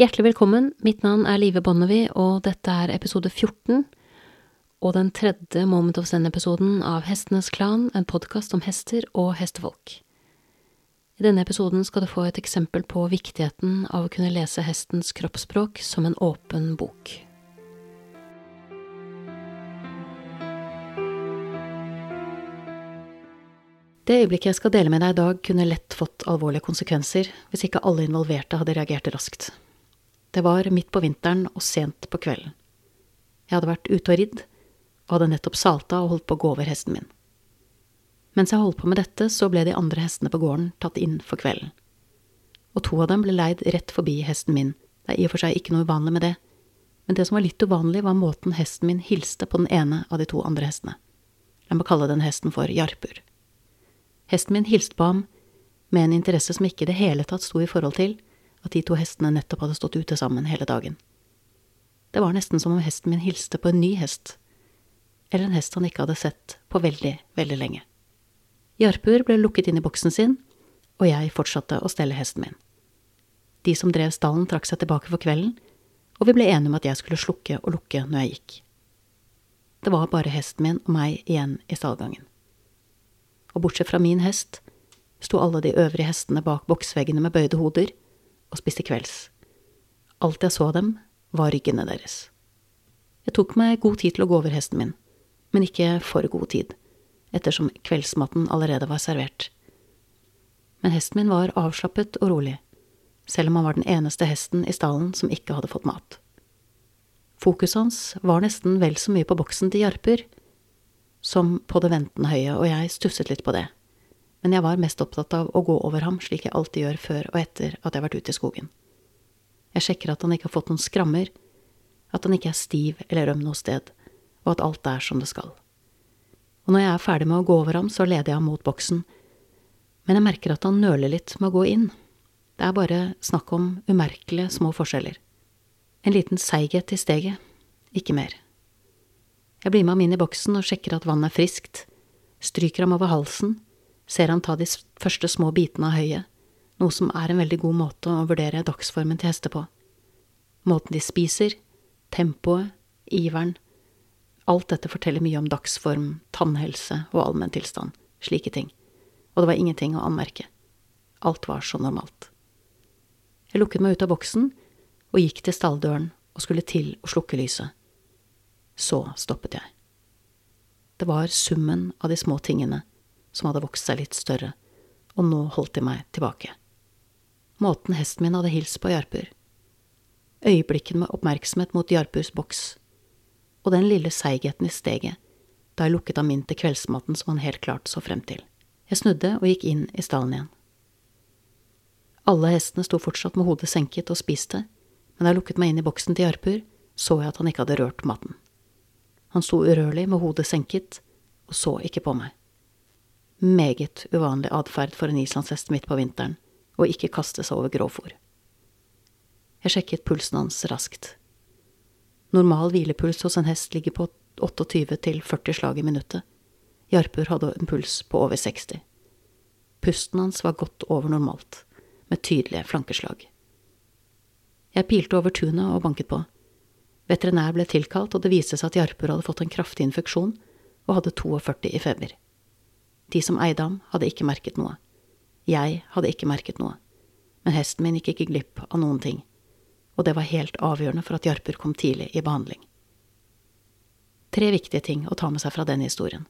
Hjertelig velkommen, mitt navn er Live Bonnevie, og dette er episode 14 og den tredje Moment of Zen-episoden av Hestenes Klan, en podkast om hester og hestefolk. I denne episoden skal du få et eksempel på viktigheten av å kunne lese hestens kroppsspråk som en åpen bok. Det øyeblikket jeg skal dele med deg i dag, kunne lett fått alvorlige konsekvenser hvis ikke alle involverte hadde reagert raskt. Det var midt på vinteren og sent på kvelden. Jeg hadde vært ute og ridd, og hadde nettopp salta og holdt på å gå over hesten min. Mens jeg holdt på med dette, så ble de andre hestene på gården tatt inn for kvelden. Og to av dem ble leid rett forbi hesten min, det er i og for seg ikke noe uvanlig med det, men det som var litt uvanlig, var måten hesten min hilste på den ene av de to andre hestene. La meg kalle den hesten for Jarpur. Hesten min hilste på ham med en interesse som ikke i det hele tatt sto i forhold til at de to hestene nettopp hadde stått ute sammen hele dagen. Det var nesten som om hesten min hilste på en ny hest, eller en hest han ikke hadde sett på veldig, veldig lenge. Jarpur ble lukket inn i boksen sin, og jeg fortsatte å stelle hesten min. De som drev stallen, trakk seg tilbake for kvelden, og vi ble enige om at jeg skulle slukke og lukke når jeg gikk. Det var bare hesten min og meg igjen i stallgangen og bortsett fra min hest sto alle de øvrige hestene bak boksveggene med bøyde hoder og spiste kvelds. Alt jeg så dem, var ryggene deres. Jeg tok meg god tid til å gå over hesten min, men ikke for god tid, ettersom kveldsmatten allerede var servert. Men hesten min var avslappet og rolig, selv om han var den eneste hesten i stallen som ikke hadde fått mat. Fokuset hans var nesten vel så mye på boksen til Jarper som på det ventende høyet, og jeg stusset litt på det. Men jeg var mest opptatt av å gå over ham slik jeg alltid gjør før og etter at jeg har vært ute i skogen. Jeg sjekker at han ikke har fått noen skrammer, at han ikke er stiv eller øm noe sted, og at alt er som det skal. Og når jeg er ferdig med å gå over ham, så leder jeg ham mot boksen, men jeg merker at han nøler litt med å gå inn. Det er bare snakk om umerkelige små forskjeller. En liten seighet i steget, ikke mer. Jeg blir med ham inn i boksen og sjekker at vannet er friskt, stryker ham over halsen, ser han ta de første små bitene av høyet, noe som er en veldig god måte å vurdere dagsformen til hester på. Måten de spiser, tempoet, iveren, alt dette forteller mye om dagsform, tannhelse og allmenntilstand, slike ting, og det var ingenting å anmerke. Alt var så normalt. Jeg lukket meg ut av boksen og gikk til stalldøren og skulle til å slukke lyset. Så stoppet jeg. Det var summen av de små tingene som hadde vokst seg litt større, og nå holdt de meg tilbake. Måten hesten min hadde hilst på Jarpur. Øyeblikken med oppmerksomhet mot Jarpurs boks, og den lille seigheten i steget da jeg lukket av min til kveldsmaten som han helt klart så frem til. Jeg snudde og gikk inn i stallen igjen. Alle hestene sto fortsatt med hodet senket og spiste, men da jeg lukket meg inn i boksen til Jarpur, så jeg at han ikke hadde rørt maten. Han sto urørlig med hodet senket og så ikke på meg. Meget uvanlig atferd for en islandshest midt på vinteren, å ikke kaste seg over grovfòr. Jeg sjekket pulsen hans raskt. Normal hvilepuls hos en hest ligger på 28 til 40 slag i minuttet. Jarpur hadde en puls på over 60. Pusten hans var godt over normalt, med tydelige flankeslag. Jeg pilte over tunet og banket på. Veterinær ble tilkalt, og det viste seg at Jarpur hadde fått en kraftig infeksjon og hadde 42 i feber. De som eide ham, hadde ikke merket noe. Jeg hadde ikke merket noe. Men hesten min gikk ikke glipp av noen ting, og det var helt avgjørende for at Jarpur kom tidlig i behandling. Tre viktige ting å ta med seg fra denne historien.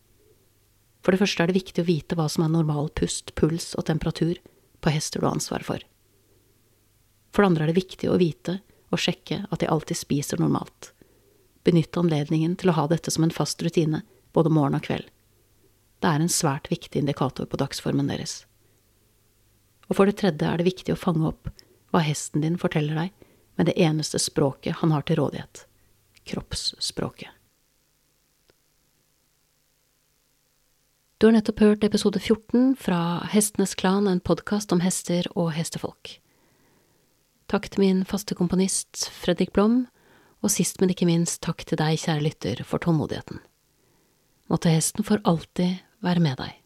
For det første er det viktig å vite hva som er normal pust, puls og temperatur på hester du har ansvar for. For det andre er det viktig å vite og sjekke at de alltid spiser normalt. Benytte anledningen til å ha dette som en fast rutine, både morgen og kveld. Det er en svært viktig indikator på dagsformen deres. Og for det tredje er det viktig å fange opp hva hesten din forteller deg med det eneste språket han har til rådighet – kroppsspråket. Du har nettopp hørt episode 14 fra Hestenes Klan, en podkast om hester og hestefolk. Takk til min faste komponist Fredrik Blom, og sist, men ikke minst takk til deg, kjære lytter, for tålmodigheten. Måtte hesten for alltid være med deg.